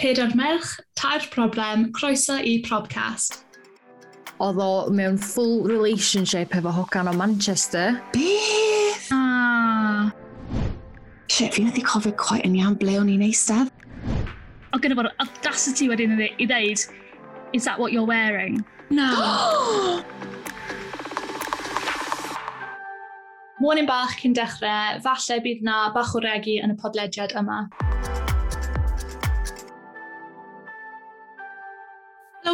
Pedair merch, tair problem, croeso i Probcast. Oedd o mewn full relationship efo hogan o Manchester. Beth? Ah. Shit, fi wedi cofio quite yn iawn ble o'n i'n eistedd. O gyda fo'r audacity wedyn i ddeud, is that what you're wearing? No. Morning bach cyn dechrau, falle bydd na bach o regu yn y podlediad yma.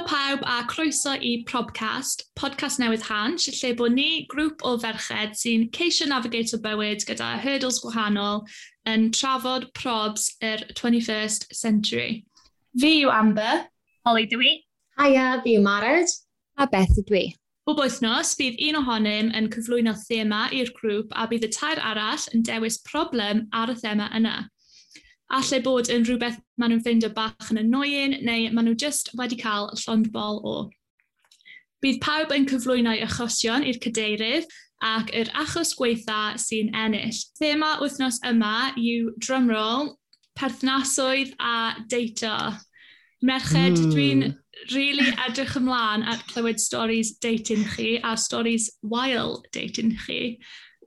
pawb a croeso i Probcast, podcast newydd hans, lle bod ni grŵp o ferched sy'n ceisio navigator bywyd gyda hurdles gwahanol yn trafod probs yr 21st century. Fi yw Amber. Holly dwi. Haia, fi yw Mared. A Beth ydw i. Bob wythnos, bydd un ohonym yn cyflwyno thema i'r grŵp a bydd y tair arall yn dewis problem ar y thema yna allai bod yn rhywbeth maen nhw'n ffeindio bach yn annoyin neu maen nhw just wedi cael llondbol o. Bydd pawb yn cyflwyno'i achosion i'r cadeirydd ac yr achos gweitha sy'n ennill. Thema wythnos yma yw drumroll, perthnasoedd a deito. Merched, mm. dwi'n really edrych ymlaen at clywed storys dating chi a storys wild dating chi.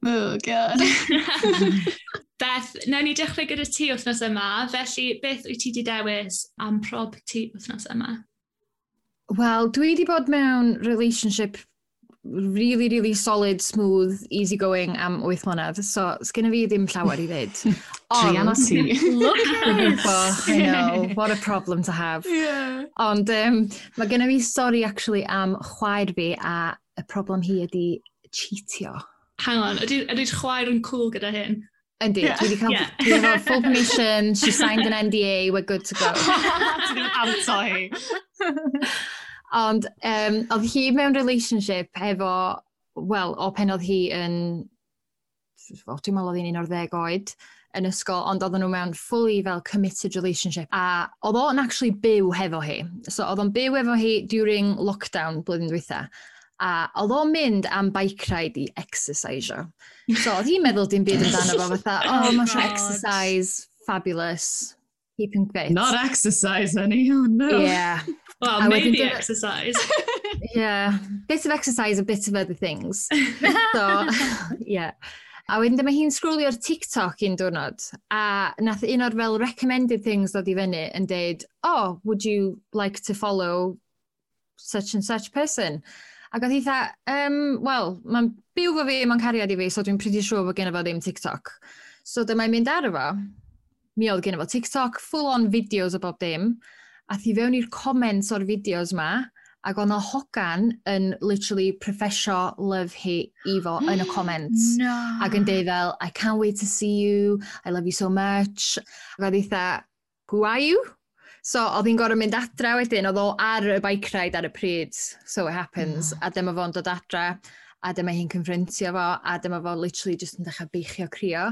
Oh, God. Beth, nawn ni dechrau gyda ti wythnos yma, felly beth wyt ti wedi dewis am prob ti wythnos yma? Wel, dwi wedi bod mewn relationship really, really solid, smooth, easy going am 8 mlynedd, so sgynna fi ddim llawer i ddweud. Triana ti. Look at it! I know, what a problem to have. Yeah. Ond um, mae gen i fi stori actually am chwaer fi a y problem hi ydi cheatio. Hang on, ydy'r chwaer yn cool gyda hyn? Yndi, yeah. dwi wedi cael yeah. dwi full permission, she signed an NDA, we're good to go. Dwi'n amto hi. Ond um, oedd hi mewn relationship efo, wel, o pen oedd hi yn, o, dwi'n meddwl oedd hi'n un o'r ddeg oed yn ysgol, ond oedd nhw mewn fully fel committed relationship. A oedd o'n actually byw hefo hi. So oedd o'n byw efo hi during lockdown blwyddyn dwytha a oedd o'n mynd am bike ride i exercisio. So oedd hi'n meddwl dim byd amdano fo fatha, oh, mae'n siarad exercise, fabulous, keeping fit. Not exercise, honey, oh no. Yeah. Well, a maybe exercise. yeah, bit of exercise, a bit of other things. so, yeah. A wedyn dyma hi'n sgrwlio'r TikTok un diwrnod, a nath un o'r fel recommended things ddod i fyny yn deud, oh, would you like to follow such and such person? Ac oedd eitha, um, wel, mae'n byw fo fi, mae'n cariad i fi, so dwi'n pretty sure bod gen fo ddim TikTok. So dyma i'n mynd ar efo, mi oedd gen fo TikTok, full on videos o bob dim, a thi fewn i'r comments o'r videos ma, ac oedd hogan yn literally professio love hi i fo yn y comments. No. Ac yn deud fel, I can't wait to see you, I love you so much. Ac oedd eitha, who are you? So, oedd hi'n gorau mynd adra wedyn, oedd o ar y bike ride ar y pryd, so it happens, mm. a dyma fo'n dod adra, a dyma hi'n confrontio fo, a dyma fo literally just yn dechrau beichio crio,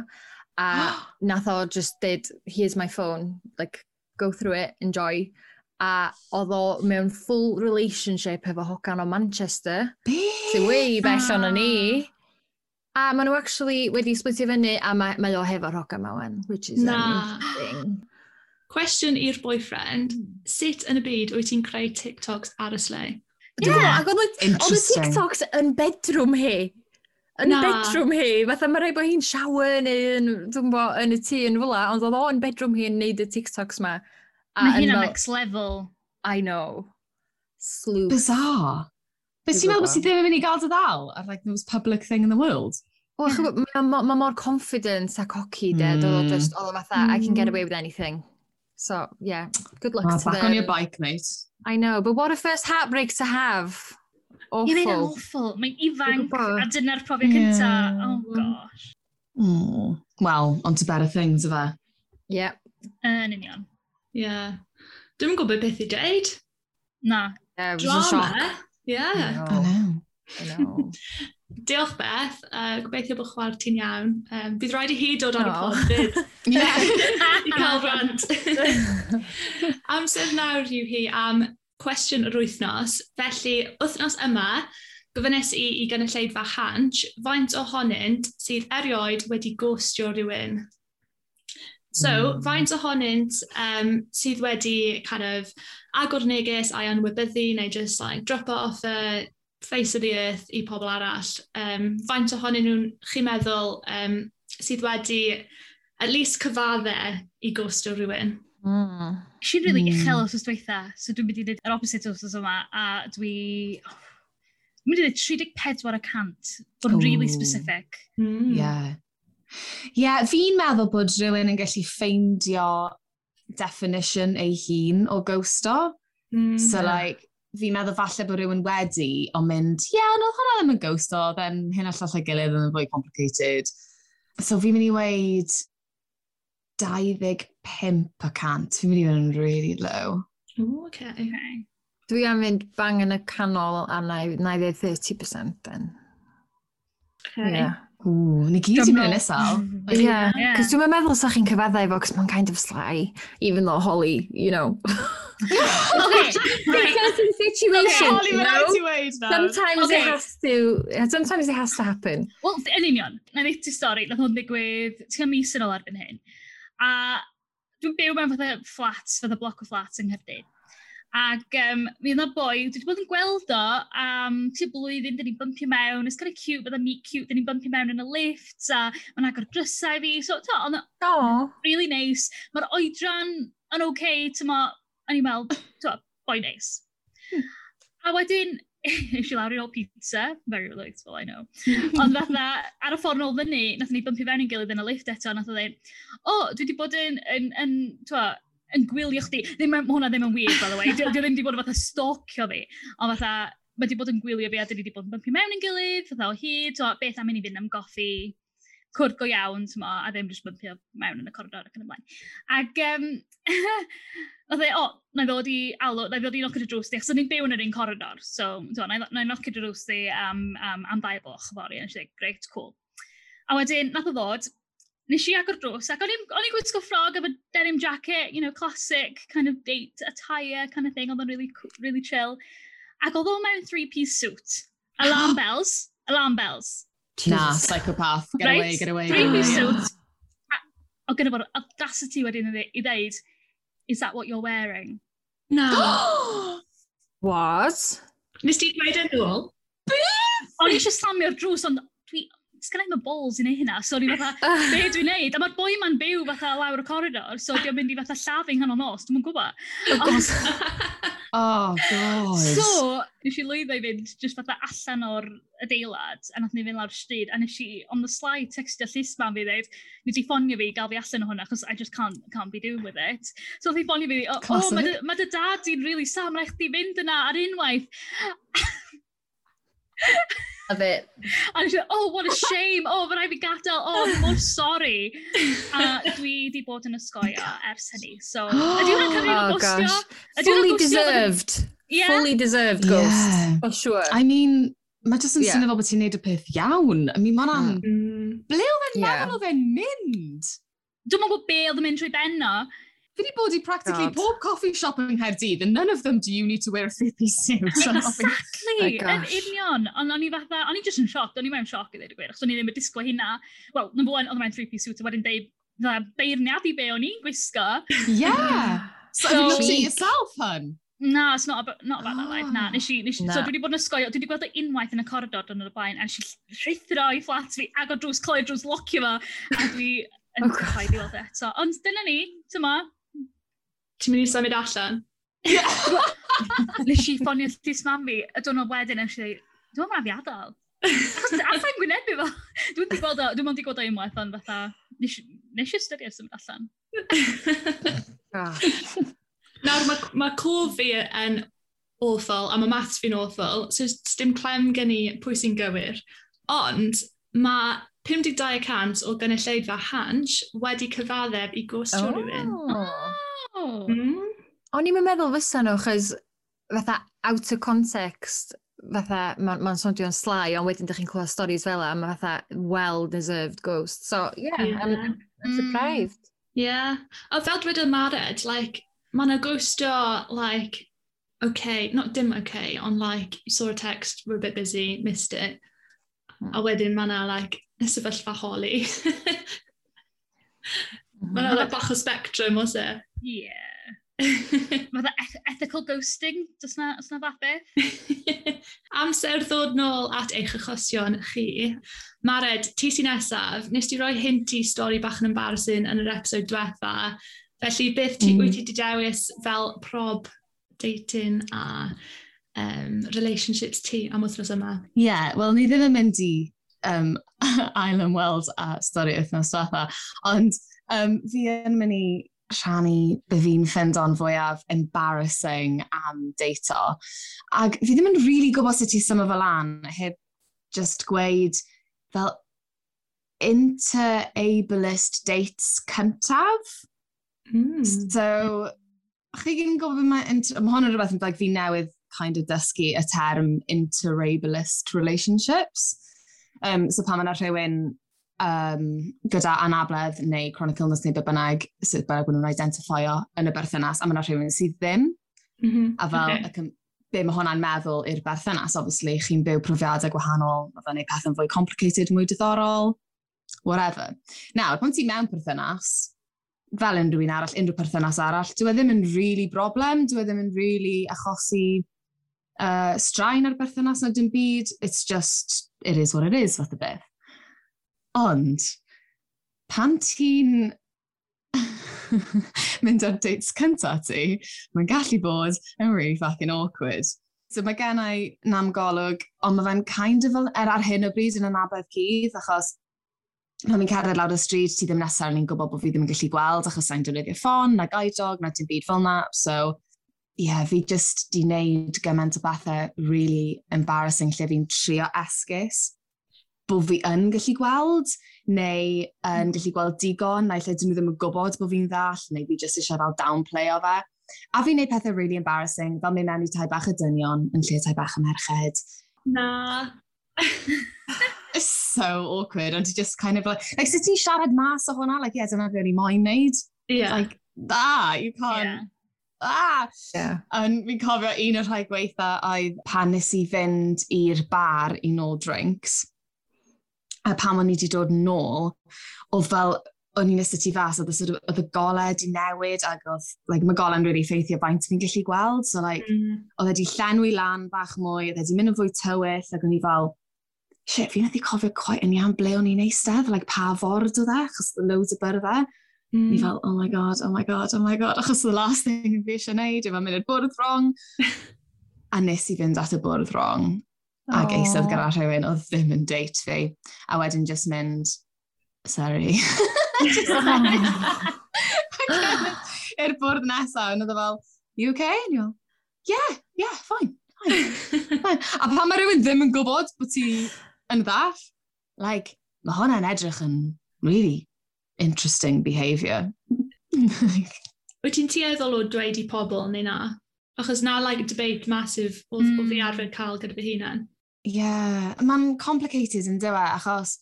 a nath o just did, here's my phone, like, go through it, enjoy, a oedd o mewn full relationship efo hogan o Manchester. sy'n wei bell o'n ni. Ah. A maen nhw actually wedi splitio fyny a mae, mae o hefo'r hogan mawen, which is Na. amazing. Cwestiwn i'r boyfriend, hmm. sut yn y byd wyt ti'n creu TikToks ar y slei? Ie, yeah, ac oedd y TikToks yn bedroom hi. Yn Na. bedroom hi, fatha mae rhaid bod hi'n shower neu yn, bo, yn y tŷ yn fwyla, ond oedd o'n yn bedroom hi yn neud y TikToks ma. Mae hyn am next level. I know. Sleuth. Bizarre. Beth ti'n meddwl bod ti ddim yn mynd i gael dy ddal ar like, the most public thing in the world? Wel, mae mor confident a cocky, de. Mm. Oedd o just, oedd o fatha, I can get away with anything. So, yeah, good luck oh, to back them. on your bike, mate. I know, but what a first heartbreak to have. Awful. Ie, mae'n awful. Mae'n ifanc, a dyna'r profiad yeah. cynta. Oh, gosh. Mm. Well, on to better things, efe. Ie. Yep. Yn union. Yeah. Dwi'n gwybod beth i dweud. Na. Yeah, it was Drama. a shock. Yeah. I know. Diolch Beth, uh, gobeithio bod chwar ti'n iawn. Um, bydd rhaid i hi dod ar y pod, I cael rant. Amser nawr yw hi am cwestiwn yr wythnos. Felly, wythnos yma, gofynes i i gynulleidfa Hanch, faint ohonynt sydd erioed wedi gostio rhywun? So, mm. faint ohonynt um, sydd wedi kind of agor neges a anwybyddu neu just like drop off a face of the earth i pobl arall. Um, faint ohonyn nhw'n chi'n meddwl um, sydd wedi at least cyfadde i gostio rhywun? Mm. Si'n really mm. uchel os dweitha, so dwi'n mynd i ddweud yr opposite os yma, a dwi... Dwi'n mynd i ddweud 34% bod yn really specific. Mm. Yeah. Yeah, fi'n meddwl bod rhywun yn gallu ffeindio definition ei hun o ghosto. Mm. So, like, fi'n meddwl falle bod rhywun wedi, ond mynd, ie, yeah, ond oedd hwnna ddim yn ghosto, then hyn all allai gilydd yn fwy complicated. So fi'n mynd i weid 25%. Fi'n mynd i fynd yn really low. Ooh, okay. okay. Dwi am fynd bang yn y canol a na i ddweud 30% then. Okay. Yeah. Ooh, ni gyd i'n mynd yn isal. Ie, cos dwi'n meddwl sa'ch chi'n cyfaddau fo, cos mae'n kind of sly, even though Holly, you know. okay, because in situations, okay, you know, sometimes okay. it has to, sometimes it has to happen. Wel, yn union, na ddeth ti stori, nath hwn digwydd, ti'n cael mis yn ôl erbyn hyn. A dwi'n byw mewn fatha flats, fatha bloc o flats yng Nghyrdy. Ac um, mi yna boi, dwi wedi bod yn gweld o am um, tua blwyddyn, dyn ni'n bumpio mewn, it's kind of cute, bydda meet cute, dyn ni'n bumpio mewn yn y lift, a mae'n agor drysau fi, so to, ond oh. really nice. Mae'r oedran yn oce, okay, tyma, o'n i'n meddwl, ti'n boi neis. A wedyn, eisiau lawr i ôl pizza, very relatable, I know. Ond fatha, ar y ffordd nôl fyny, nath ni bympio fewn yn gilydd yn y lift eto, nath o dweud, o, oh, dwi wedi bod yn, yn, yn, twa, yn gwylio chdi. Ddim, ma hwnna ddim yn wir, by the way. Dwi, dwi ddim wedi bod yn fatha stalkio fi. Ond fatha, mae wedi bod yn gwylio fi a dwi wedi bod yn bympio mewn yn gilydd, fatha o hyd, twa, beth am i ni fynd am goffi, cwrdd go iawn, tymo, a ddim jyst bympio mewn yn y corridor ac yn ymlaen. Ac um, oedd e, o, oh, na i ddod i alw, na i e ddod i nocio dy drws di, achos o'n i'n byw yn yr un corridor, so, do, na i nocio dy drws di am, am, am ddau boch fori, a nes i great, cool. A wedyn, nath o e ddod, nes i agor drws, ac o'n i'n gwisgo ffrog efo denim jacket, you know, classic kind of date attire kind of thing, oedd o'n really, really chill. Ac oedd o mewn three-piece suit. Alarm bells, alarm bells. Jesus. Na, psychopath. Get right? away, get away. Three new suits. O gyda fo'r audacity wedyn i ddeud, is that what you're wearing? No. what? Nes ti dweud yn ôl? Beth? O'n i eisiau slamio'r drws, ond dwi... Sgan i'm y balls i neud hynna, so ni fatha, be dwi'n neud? A mae'r boi ma'n byw fatha lawr y corridor, so diolch mynd i fatha llafing hanno nos, dwi'n gwybod. Oh, God. oh, God. So, nes i lwyddo i fynd just fatha allan o'r adeilad, a nath ni fynd lawr stryd, a nes i on the slide textio llys ma'n fi ddeud, nes i ffonio fi i gael fi allan o hwnna, achos I just can't, can't be doing with it. So nath i ffonio fi, o, oh, mae dy, ma dy dad i'n really sam, rhaid chdi fynd yna ar unwaith. Love it. A nes i, oh, what a shame, oh, fe rai fi gadael, oh, I'm more sorry. A dwi di bod yn ysgoio ers hynny, so... Ydy hwnna'n cyfri oh, gostio? Fully deserved. Yeah. Fully deserved ghost. Yeah. For sure. I mean, mae jyst yn yeah. syniad fel bod ti'n neud y peth iawn. I mean, mae'n mm. am... Mm. Ble oedd e'n yeah. meddwl oedd e'n mynd? Dwi'n mwyn gwybod be oedd yn mynd trwy benno. Fi wedi bod i practically God. pob coffee shop yng Nghaerdydd, and none of them do you need to wear a three-piece suit. exactly! Yn union. Ond o'n i fatha, o'n i just yn sioc, o'n i mewn sioc i ddweud y gwir, achos o'n i ddim yn disgwyl hynna. Wel, number one, oedd mewn three-piece suit, a wedyn deud, beirniad i be o'n i'n gwisgo. Yeah! so, so you looked at yourself, hun. Na, it's not about, not about oh. that life. Na, ah. nes i, nes i, na. so dwi wedi bod yn ysgoio, dwi wedi gweld y unwaith yn y corridor dyn nhw'n y blaen, a nes i rhithro i fflat fi, agor drws cloi, drws locio fo, a dwi yn oh, cyhoedd i weld eto. Ond dyna ni, tyma. Ti'n mynd i symud allan? nes i ffonio llys mam fi, y dwrnod wedyn, a nes i dweud, dwi'n mynd i adael. Alla i'n gwynebu fo. Dwi'n di gweld o, dwi'n mynd i gweld o unwaith, ond fatha, nes i ystyried symud allan. Nawr, mae ma cof fi yn awful, a mae maths fi'n awful, so dim clem gen i pwy sy'n gywir. Ond mae 52% o gynulleidfa hans wedi cyfaddef i gwstio oh. rhywun. Oh. Mm. O'n i'n meddwl fysa nhw, chys fatha out of context, fatha, mae'n ma, sondio'n slai, ond wedyn ydych chi'n clywed storys fel yma, mae fatha well-deserved ghost. So, yeah, yeah. I'm, I'm hmm. surprised. Mm. Yeah. A fel dweud y mared, like, mae'n ghost ghosto, like, okay, not dim okay, on like, you saw a text, we're a bit busy, missed it. Mm. A wedyn mae yna, like, sefyllfa holi. Hmm. Mae'n yna, like, bach o spectrum, os e? Yeah. mae yna ethical ghosting, does na, os na fath beth? Amser ddod nôl at eich achosion chi. Mared, ti sy'n nesaf, nes ti roi hint i stori bach yn embarrassing yn yr episod diwetha, Felly, beth ti, mm. wyt ti wedi dewis fel prob dating a um, relationships ti am wythnos yma? Ie, yeah, wel, ni ddim yn mynd i um, Island World a stori wythnos diwetha, ond um, fi yn mynd i rhannu be fi'n ffendo'n fwyaf embarrassing am deito. Ac fi ddim yn really gwybod sut i symud fel an, heb just gweud fel inter-ableist dates cyntaf. Mm. So, chi gyn gofyn mae... Mae hwn yn rhywbeth yn like, fi newydd kind of dysgu y term interableist relationships. Um, so pan mae'n rhywun um, gyda anabledd neu chronic illness neu be bynnag sydd bynnag nhw'n identifio yn y berthynas a mae yna rhywun sydd ddim. Mm -hmm. A fel okay. be mae hwnna'n meddwl i'r berthynas, obviously, chi'n byw profiadau gwahanol, mae fe'n ei peth yn fwy complicated, mwy diddorol, whatever. Nawr, pan ti mewn perthynas, fel unrhyw un arall, unrhyw perthynas arall, dyw e ddim yn rili really broblem, dyw e ddim yn rili really achosi uh, straen ar berthynas na dim byd, it's just, it is what it is, fath o beth. Ond, pan ti'n mynd ar dates cynta ti, mae'n gallu bod yn really fucking awkward. So mae gen i namgolwg, ond mae fe'n kind of er ar hyn o bryd yn anabydd cydd, achos pan fi'n cerdded lawr y stryd, ti ddim nesaf ni'n gwybod bod fi ddim yn gallu gweld achos sa'n defnyddio ffon, na gaidog, na dim byd fel na. So, ie, yeah, fi just di wneud gymaint o bethau really embarrassing lle fi'n trio esgus bod fi yn gallu gweld, neu yn gallu gweld digon, neu lle dyn nhw ddim yn gwybod bod fi'n ddall, neu fi jyst eisiau fel downplay o fe. A fi'n gwneud pethau really embarrassing, fel mynd mewn i tai bach y dynion yn lle tai bach y merched. Na. It's so awkward. And just kind of like, like sut ti'n siarad mas o hwnna? Like, yeah, dyna really moyn neud. Yeah. Like, ah, you can't. Yeah. Ah! Yeah. And fi'n cofio un o'r rhai gweitha oedd pan nes i fynd i'r bar i nôl drinks. A pam o'n i wedi dod nôl, o fel o'n i'n ystod ti fas, oedd y, sort of, oedd y gole di newid, ac oedd, like, mae gole'n really ffeithio baint fi'n gallu gweld, so, like, mm. oedd wedi llenwi lan bach mwy, oedd wedi mynd yn fwy tywyll, ac o'n i fel, shit, fi'n methu cofio quite yn iawn ble o'n i'n eistedd, like pa ford o dde, achos the loads o byrddau. E. Mm. Ni fel, oh my god, oh my god, oh my god, achos the last thing fi eisiau gwneud, yma mynd i'r bwrdd wrong. a nes i fynd at y bwrdd wrong, oh. ac eistedd gyda rhywun oedd ddim yn date fi. A wedyn just mynd, sorry. just. I'r bwrdd nesaf, yn oedd e fel, you okay? And you're, yeah, yeah, fine. fine. a pan mae rhywun ddim yn gwybod bod ti yn ddall. Like, mae hwnna'n edrych yn really interesting behaviour. Wyt ti'n tueddol o dweud i pobl neu na? Achos na, like, debate masif o, mm. o fi arfer cael gyda fy hunan. Yeah. mae'n complicated yn dywe, achos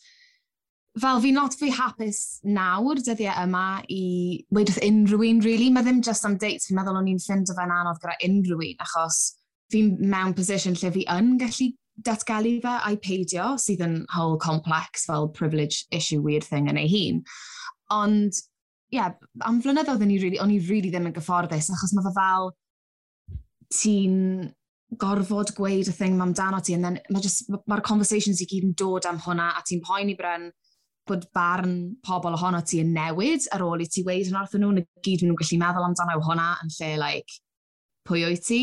fel fi not fi hapus nawr dyddiau yma i weid wrth unrhyw un, really. Mae ddim just am dates, fi'n meddwl o'n i'n ffind o fe'n anodd gyda unrhyw un, achos fi'n mewn position lle fi yn gallu datgelu fe a'i peidio, sydd yn whole complex fel privilege issue weird thing yn ei hun. Ond, ie, yeah, am flynyddoedd o'n i really, o'n i really ddim yn gyfforddus, achos mae fe fel ti'n gorfod gweud y thing mam dan o ti, and then mae'r ma, conversations i gyd yn dod am hwnna, a ti'n poeni bren bod barn pobl ohono ti yn newid ar ôl i ti weid yn wrth nhw, y gyd maen nhw'n gallu meddwl amdano hwnna yn lle, like, pwy o'i ti.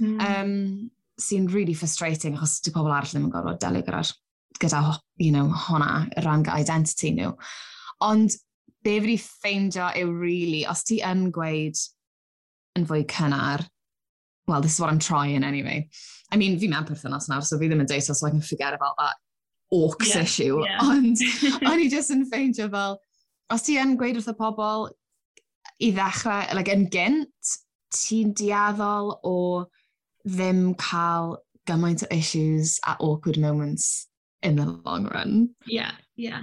Mm. Um, sy'n really frustrating achos di pobl arall ddim yn gorfod delio gyda'r gyda, you know, hwnna, rhan identity nhw. Ond be fi ffeindio yw really, os ti yn gweud yn fwy cynnar, well, this is what I'm trying anyway. I mean, fi mewn perthynas nawr, so fi ddim yn data, so I can forget about that orcs yeah, issue. Yeah. Ond o'n i just yn ffeindio fel, os ti yn gweud wrth y pobl i ddechrau, like, yn gynt, ti'n diaddol o ddim cael gymaint o issues at awkward moments in the long run. Yeah, yeah.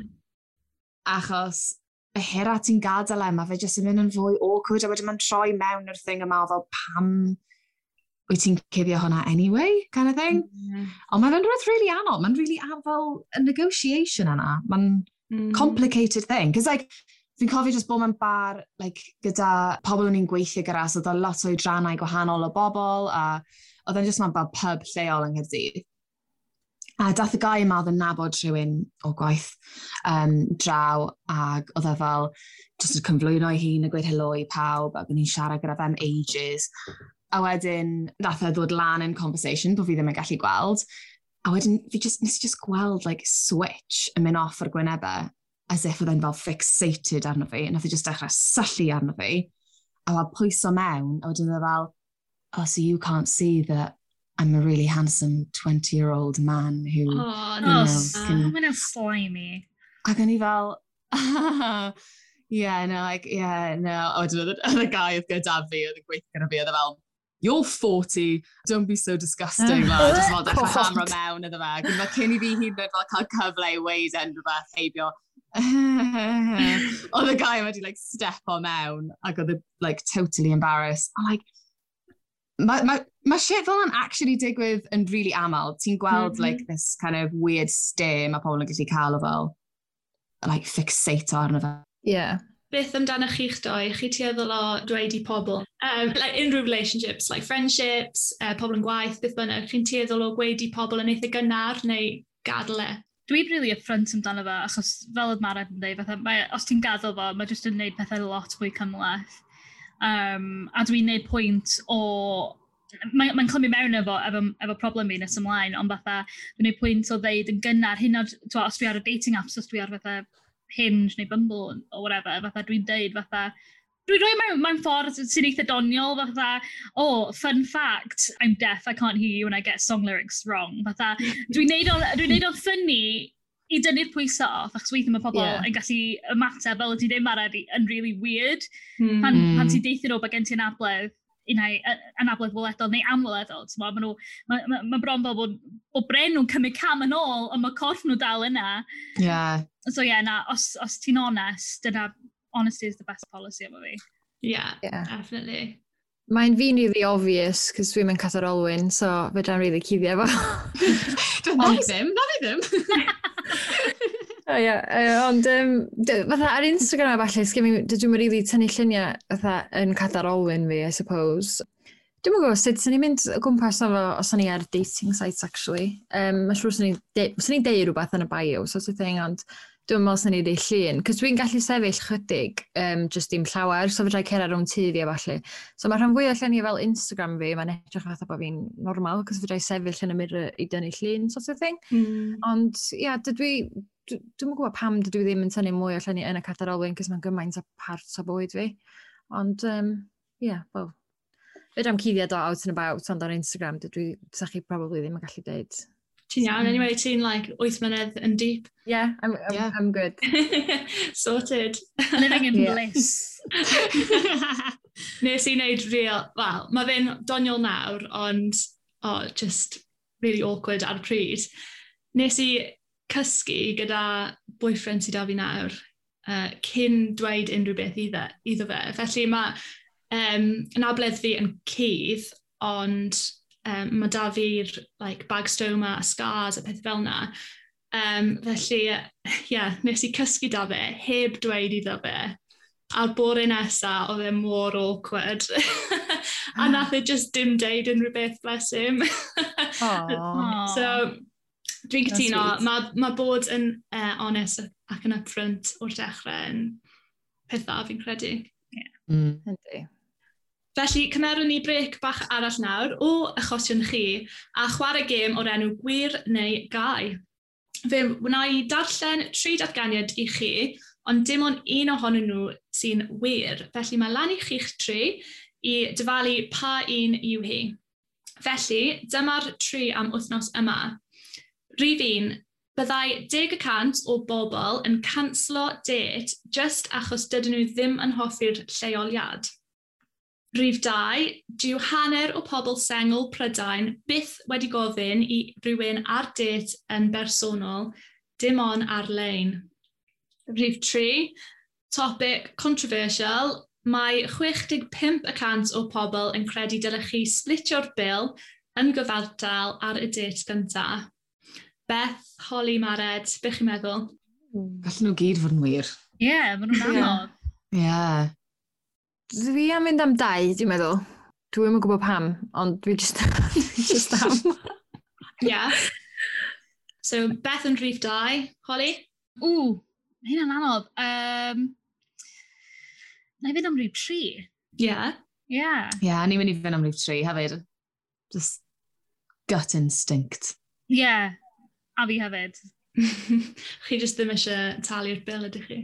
Achos y hera ti'n gadael e, mae fe jyst yn mynd yn fwy awkward, a wedyn mae'n troi mewn yr thing yma fel pam wyt ti'n cuddio hwnna anyway, kind of thing. Mm. Ond mae'n rhywbeth really anodd, mae'n really fel y negotiation yna. Mae'n mm. Mm-hmm. complicated thing. Cos like, fi'n cofio just bod mewn bar like, gyda pobl o'n i'n gweithio gyda, so oedd lot o drannau gwahanol o bobl, a oedd e'n just mewn fel pub lleol yng Nghyrdydd. A dath y gai yma oedd yn nabod rhywun o gwaith um, draw ac oedd e fel jyst yn cyflwyno ei hun a gweud helo i pawb ac o'n i'n siarad gyda fe'n ages. A wedyn dath e ddod lan yn conversation bod fi ddim yn gallu gweld. A wedyn fi just, nes i just gweld like switch yn mynd off o'r gwynebau as if oedd e'n fel fixated arno fi. Nath e i just dechrau syllu arno fi. A fel pwyso mewn a wedyn oedd e fel oh, so you can't see that I'm a really handsome 20 year old man who, Oh, you no. know, Oh, can... mae'n slimy. Ac o'n i fel, yeah, no, like, yeah, no. A wedyn oedd y- oedd y guy oedd gyda fi, oedd yn gweithio gyda fi, oedd e fel, you're 40, don't be so disgusting. Fel, just dechrau God. hamro mewn iddo fe. Ac fel cyn i fi hyd yn oed fel cael cyfle i weid yn rhywbeth heibio. oedd y guy wedi like step o mewn ac oedd e like totally embarrassed. A like, mae ma, ma shit fel yn actually digwydd yn really aml. Ti'n gweld, mm -hmm. like, this kind of weird stare mae pobl yn gallu cael o fel, like, fixato arno fe. Yeah. Beth amdano chi'ch doi? Chi tueddol o dweud i pobl? Um, like, unrhyw relationships, like friendships, uh, pobl yn gwaith, beth bynnag. Chi'n tueddol o gweud i pobl yn eitha gynnar neu gadael e? Dwi'n really affront amdano fe, achos fel oedd Mara yn dweud, fatha, mae, os ti'n gadael fo, mae jyst yn gwneud pethau lot fwy cymleth Um, a dwi'n neud pwynt o... Mae'n mae clymu mewn efo, efo, efo problem fi nes ymlaen, ond fatha, dwi'n gwneud pwynt o ddeud yn gynnar, hyn oed, twa, os dwi ar y dating apps, os dwi ar fatha Hinge neu Bumble o whatever, fatha dwi'n deud fatha, dwi'n rhoi mewn, mewn ffordd sy'n eitha doniol, fatha, oh, fun fact, I'm deaf, I can't hear you when I get song lyrics wrong. Fatha, dwi'n neud o'n dwi ffynnu i dynnu'r pwysau off, achos weithio mae pobl yeah. yn gallu ymateb, fel ydy ddim ar yn really weird. Mm. Pan, pan hmm. ti'n deithio nhw bod gen ti'n abledd, unai anabledd weledol neu amweledol. Mae ma, nhw, ma, ma, ma bron fel bod, bod bren nhw'n cymryd cam yn ôl, ond mae corff nhw dal yna. Yeah. So ie, yeah, na, os, os ti'n onest, dyna honesty is the best policy efo fi. Yeah, yeah. definitely. Mae'n fi'n really obvious, cos dwi'n mynd Catar Olwyn, so fe da'n really cuddio efo. Na fi ddim, na fi ddim. O ia, ond um, fatha ar Instagram a falle, sgym dydw i'n rili tynnu lluniau fatha yn cadarolwyn fi, I suppose. Dwi'n mwyn gwybod sut sy'n ni'n mynd o gwmpas efo os o'n i ar dating sites, actually. Um, Mae'n siŵr sy'n ni'n deud rhywbeth yn y bio, sort of thing, ond Dwi'n meddwl sy'n ei ddeud llun, cos dwi'n gallu sefyll chydig, um, just dim llawer, so fydrai cera rhwng tyddi a falle. So mae rhan fwy o lluniau fel Instagram fi, mae'n edrych fatha bod fi'n normal, cos fydrai sefyll yn y mirror i dynnu llun, sort of thing. Mm. Ond, ia, yeah, dydw i, dwi'n gwybod pam dydw i ddim yn tynnu mwy o lluniau yn y cadarolwyn, cos mae'n gymaint o part o bywyd fi. Ond, um, yeah, well, fyd am cuddiad o out and about ond ar Instagram, dydw i, sa chi probably ddim yn gallu deud ti'n iawn, mm. anyway, ti'n like 8 mlynedd yn deep. Yeah, I'm, I'm, yeah. I'm good. Sorted. Living in yeah. bliss. Nes i wneud real, wel, mae fe'n doniol nawr, ond, oh, just really awkward ar y pryd. Nes i cysgu gyda boyfriend sydd da fi nawr, uh, cyn dweud unrhyw beth iddo, iddo fe. Felly mae um, anabledd fi yn cydd, ond um, mae da fi'r like, bagstoma a scars a peth fel yna. Um, felly, ie, yeah, nes i cysgu da fe, heb dweud iddo fe. A'r bore nesa, oedd e mor awkward. a nath e just dim deud unrhyw beth bless him. so, dwi'n cytuno, mae ma bod yn e, uh, honest ac yn upfront o'r dechrau yn pethau fi'n credu. Yeah. Mm. Yndi. Felly, cymerwn ni brec bach arall nawr o achosion chi a chwarae gêm o'r enw gwir neu gau. Fe wna i darllen tri datganiad i chi, ond dim ond un ohonyn nhw sy'n wir. Felly mae lan i chi'ch tri i dyfalu pa un yw hi. Felly, dyma'r tri am wythnos yma. Rif un, byddai 10% o bobl yn canslo det just achos dydyn nhw ddim yn hoffi'r lleoliad. Rhif 2, dyw hanner o pobl sengl Prydain byth wedi gofyn i rhywun ar det yn bersonol, dim ond ar-lein. Rhif 3, topic controversial, mae 65% o pobl yn credu dylech chi splitio'r bil yn gyfartal ar y det gyntaf. Beth, Holly, Mared, beth chi'n meddwl? Gallen nhw gyd fod yn wir. Ie, yeah, maen nhw'n anodd. Ie. Yeah. Dwi am mynd am dau, dwi'n meddwl. Dwi'n yn gwybod pam, ond dwi just, dwi just am. yeah. So, Beth yn rhif 2, Holly? Ww, hynna'n anodd. Um, na i fynd am rhif tri. Yeah. Yeah. Yeah, ni'n mynd i fynd am rhif tri, hefyd. Just gut instinct. Yeah, a fi hefyd. chi just ddim eisiau talu'r bil ydych chi?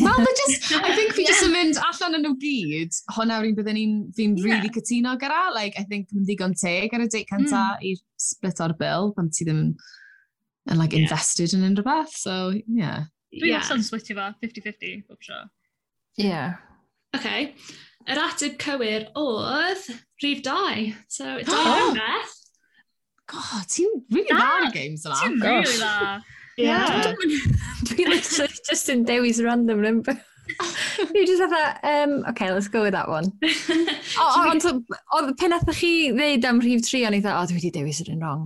Wel, but just, I think fi just yn mynd allan yn nhw gyd, hwnna yw'r un byddwn ni'n fi'n yeah. really cytuno gyda. Like, I think yn ddigon teg ar y date cynta mm. i split o'r bil, pan ti ddim yn like, invested yeah. in unrhyw beth. So, yeah. Dwi'n yeah. allan splitio fo, 50-50, bob sure. Yeah. Okay. Yr ateb cywir oedd rhif 2. So, 2 oh. mewn beth. God, ti'n really dda yn y games yna. Ti'n really dda. Yeah. Dwi'n literally just in dewis random number. Dwi'n just fatha, um, okay, let's go with that one. Ond pen atho chi ddeud am rhif 3, o'n i dda, o, dwi wedi dewis yr un wrong.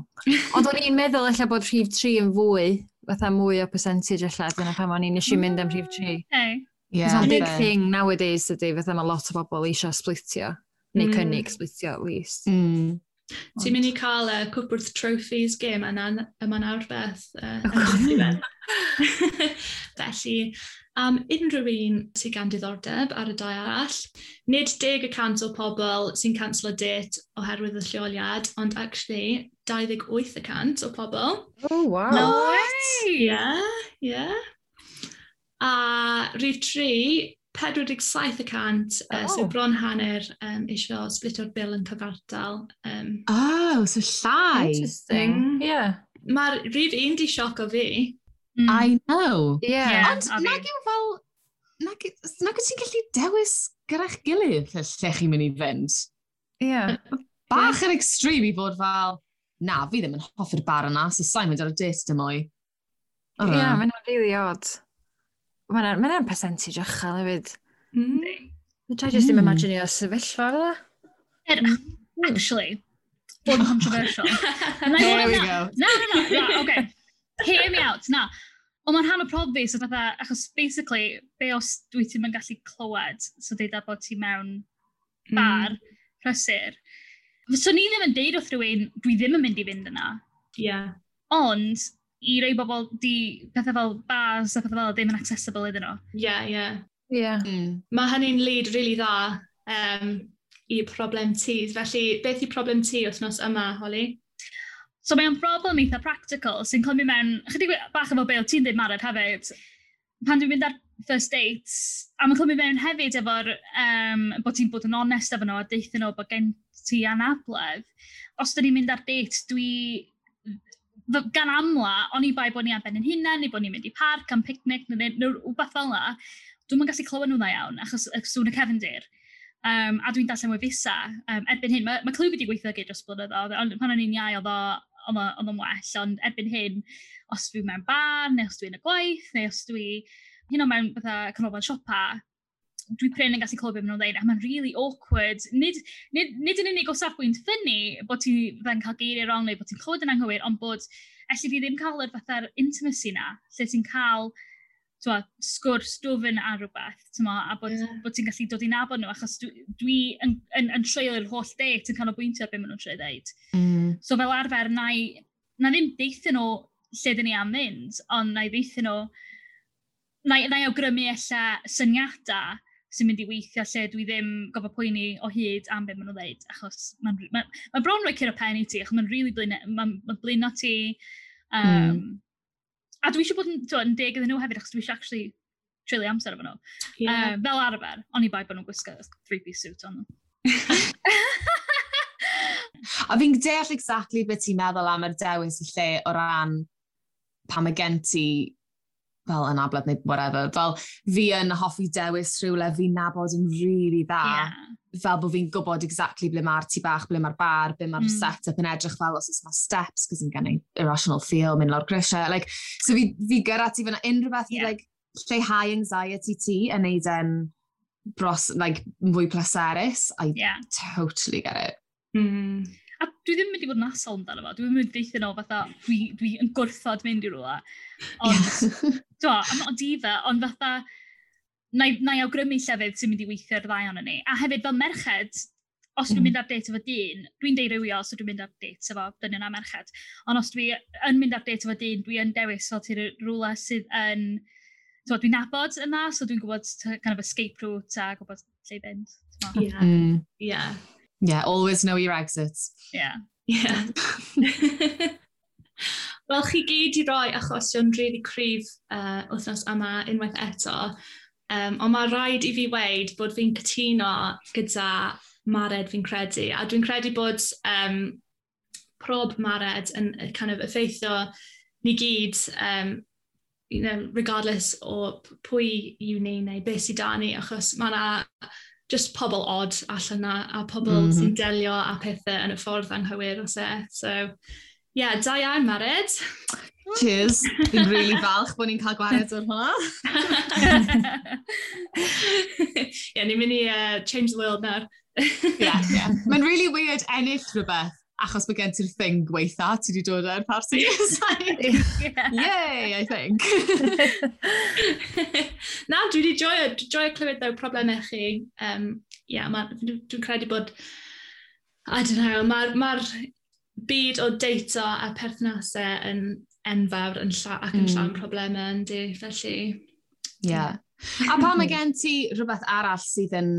Ond o'n i'n meddwl eich bod rhif 3 yn fwy, fatha mwy o percentage eich dyna pam o'n i'n eisiau mynd am rhif 3. Hey. Yeah, it's a big thing nowadays ydy, fatha mae lot o bobl eisiau splitio, neu mm. cynnig splitio at least. Mm. Ti'n mynd i cael uh, Cwpwrth Trophies game yna yma nawr beth. Uh, Felly, am unrhyw un sy'n gan diddordeb ar y dau arall, nid 10% o pobl sy'n cancel o date oherwydd y lleoliad, ond actually 28% o pobl. Oh, wow. No, what? Yeah, yeah. A rhif tri, 47 y cant, oh. uh, so bron hanner um, eisiau splito'r bil yn cyfartal. Um, oh, so llai. Interesting, mm. yeah. Mae'r rhif un di sioc o fi. Mm. I know. Yeah. yeah Ond nag yw fel... Nag, nag ti'n gallu dewis gyra'ch gilydd lle chi'n mynd i fynd. Yeah. Bach yn yeah. extrem i fod fel, na, fi ddim yn hoffi'r bar yna, so sa'n mynd ar y date dim mwy. Ie, yeah, mae'n really odd. Mae'n ma percentage ychel hefyd. Mm. Mae'n trai jyst ddim hmm. imaginio sefyllfa fel e. Er, hmm. Actually, bod yn controversial. There we go. Na, na, na, okay. Hear me out, na. Ond mae'n rhan o prob fi, so fatha, achos basically, be os dwi ti'n mynd gallu clywed, so dweud bod ti mewn hmm. bar, mm. rhysur. So ni ddim yn deud wrth rhywun, dwi ddim yn mynd i fynd yna. Yeah. Ond, i rei bobl di pethau fel bars a pethau fel ddim yn accessible iddyn nhw. Ie, yeah, ie. Mm. Mae hynny'n lead rili really dda um, i problem ti. Felly, beth i problem ti wythnos yma, Holly? So mae o'n broblem eitha practical sy'n clymu mewn, chydig bach efo beth ti'n dweud marad hefyd, pan dwi'n mynd ar first dates, a mae'n clymu mewn hefyd efo'r um, bod ti'n bod yn onest efo nhw a deithio nhw bod gen ti anabledd. Os dyn ni'n mynd ar date, dwi gan amla, o'n i bai bod ni ar ben yn hunain, neu bod ni'n mynd i parc am picnic, neu, neu rhywbeth fel yna, dwi'n mynd gallu clywed nhw dda iawn, achos y sŵn y cefndir. Um, a dwi'n darllen mwy fusa. Um, erbyn hyn, mae ma clywed wedi gweithio gyd dros blynyddoedd, ond pan o'n i'n iau, oedd o'n well, ond erbyn hyn, os dwi mewn bar, neu os dwi'n y gwaith, neu os dwi hyn o mewn bydda canolfan siopa, dwi prin yn gallu clywed beth maen nhw'n dweud, a mae'n really awkward. Nid, nid, nid yn unig o safbwynt ffynnu bod ti fydda'n cael geiriau wrong neu bod ti'n clywed yn anghywir, ond bod allu fi ddim cael yr fatha'r intimacy na, lle ti'n cael twa, sgwrs dofyn ar rhywbeth, twa, a bod, yeah. bod ti'n gallu dod i nabod nhw, achos dwi, dwi yn, yn, yn treulio'r holl date yn canolbwyntio ar beth maen nhw'n trio ddeud. Mm. So fel arfer, na, i, na ddim deithio nhw lle dyn ni am mynd, ond na i ddeithio nhw, na, na i awgrymu ella syniadau sy'n mynd i weithio lle dwi ddim gofod poeni o hyd am beth maen nhw'n dweud, achos mae'n ma, ma bron roi cyr o pen i ti, achos mae'n really blino, ma, ma blino ti. Um, mm. A dwi eisiau bod yn, dwi, yn deg iddyn nhw hefyd, achos dwi eisiau actually trili amser efo nhw. Yeah. Uh, fel arfer, o'n i bai bod nhw'n gwisgo three-piece suit o'n nhw. a fi'n deall exactly beth ti'n meddwl am yr dewis y lle o ran pam mae gen ti fel yn ablad neu whatever. Fel fi yn hoffi dewis rhywle fi'n nabod yn really dda. Yeah. Fel bod fi'n gwybod exactly ble mae'r tu bach, ble mae'r bar, ble mae'r mm. set-up yn edrych fel os oes mae steps, cos yn gynnu irrational feel, mynd lawr grisiau. Like, so fi, fi gyrra ti fyna unrhyw beth yeah. i like, lleihau anxiety ti yn neud yn bros, like, fwy pleserus. I yeah. totally get it. Mm. A dwi ddim yn mynd i fod yn asol amdano fo. Dwi'n mynd i ddeithio nhw fatha, dwi, dwi yn gwrthod mynd i rhywle. Ond, do, ond i fe, ond fatha, na, na i awgrymu llefydd sy'n mynd i weithio'r ddau ond ni. A hefyd fel merched, os dwi'n mm. mynd ar date efo dyn, dwi'n deirywio os dwi'n mynd ar date efo dynion a merched. Ond os dwi'n mynd ar date efo dyn, dwi'n dewis fel ti'r rhywle sydd yn... So, Dwi'n nabod yna, so dwi'n gwybod kind of escape route a gwybod lle i fynd. Ie, yeah. ie. Mm. Yeah. Yeah, always know your exits. Yeah. Yeah. Wel, chi gyd i roi achosion rili really cryf uh, wythnos yma unwaith eto, um, ond mae rhaid i fi weid bod fi'n cytuno gyda Mared fi'n credu, a dwi'n credu bod um, prob Mared yn kind of effeithio ni gyd, um, you know, regardless o pwy yw ni neu beth sydd da ni, achos mae yna just pobl odd allan na, a pobl mm -hmm. sy'n delio a pethau yn y ffordd anghywir o se. So, yeah, da iawn, Mared. Cheers. Fi'n really falch bod ni'n cael gwared o'r hwnna. Ie, ni'n mynd i uh, change the world nawr. yeah, yeah. Mae'n really weird ennill rhywbeth achos mae gen ti'r thing gweitha, ti wedi dod ar party. like, yay, I think. Na, dwi wedi joio, joio clywed ddew problemau chi. Um, yeah, dwi'n credu bod, I don't know, mae'r ma byd o deito a perthnasau yn enfawr yn lla, ac yn mm. llawn problemau yn di, felly... Yeah. a pa mae gen ti rhywbeth arall sydd yn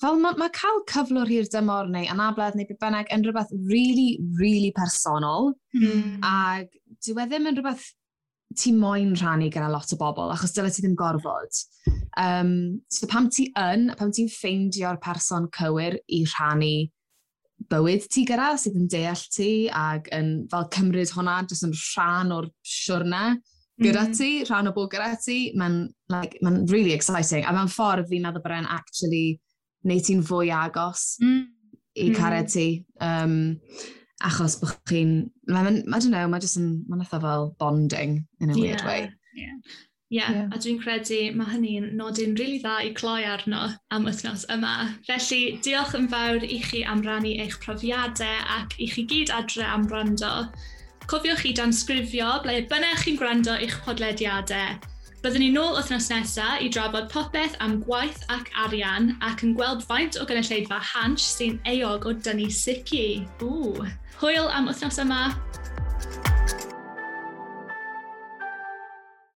fel mae ma cael cyflwr hir dymor neu anabledd neu beth bynnag yn rhywbeth really, really personol. Mm. Ac dyw e ddim yn rhywbeth ti moyn rhannu gyda lot o bobl, achos dyle ti ddim gorfod. Um, so pam ti yn, pam ti'n ffeindio'r person cywir i rhannu bywyd ti gyda, sydd yn deall ti, ac yn fel cymryd hwnna, jyst yn rhan o'r siwrna gyda mm. ti, rhan o bod gyda ti, mae'n like, ma really exciting. A mae'n ffordd fi'n meddwl bod e'n actually neu ti'n fwy agos mm. i cared ti. Um, achos bod chi'n... I don't know, mae jyst yn... Mae'n eitha fel bonding in a yeah. weird way. Yeah. Ie, yeah, yeah. a dwi'n credu mae hynny'n nodyn rili really dda i cloi arno am wythnos yma. Felly, diolch yn fawr i chi am rannu eich profiadau ac i chi gyd adre am rando. Cofiwch i dansgrifio ble bynnag chi'n gwrando eich podlediadau Byddwn ni nôl wythnos nesaf i drafod popeth am gwaith ac arian ac yn gweld faint o gynulleidfa hans sy'n eog o dynnu sici. Ww! Hwyl am wythnos yma!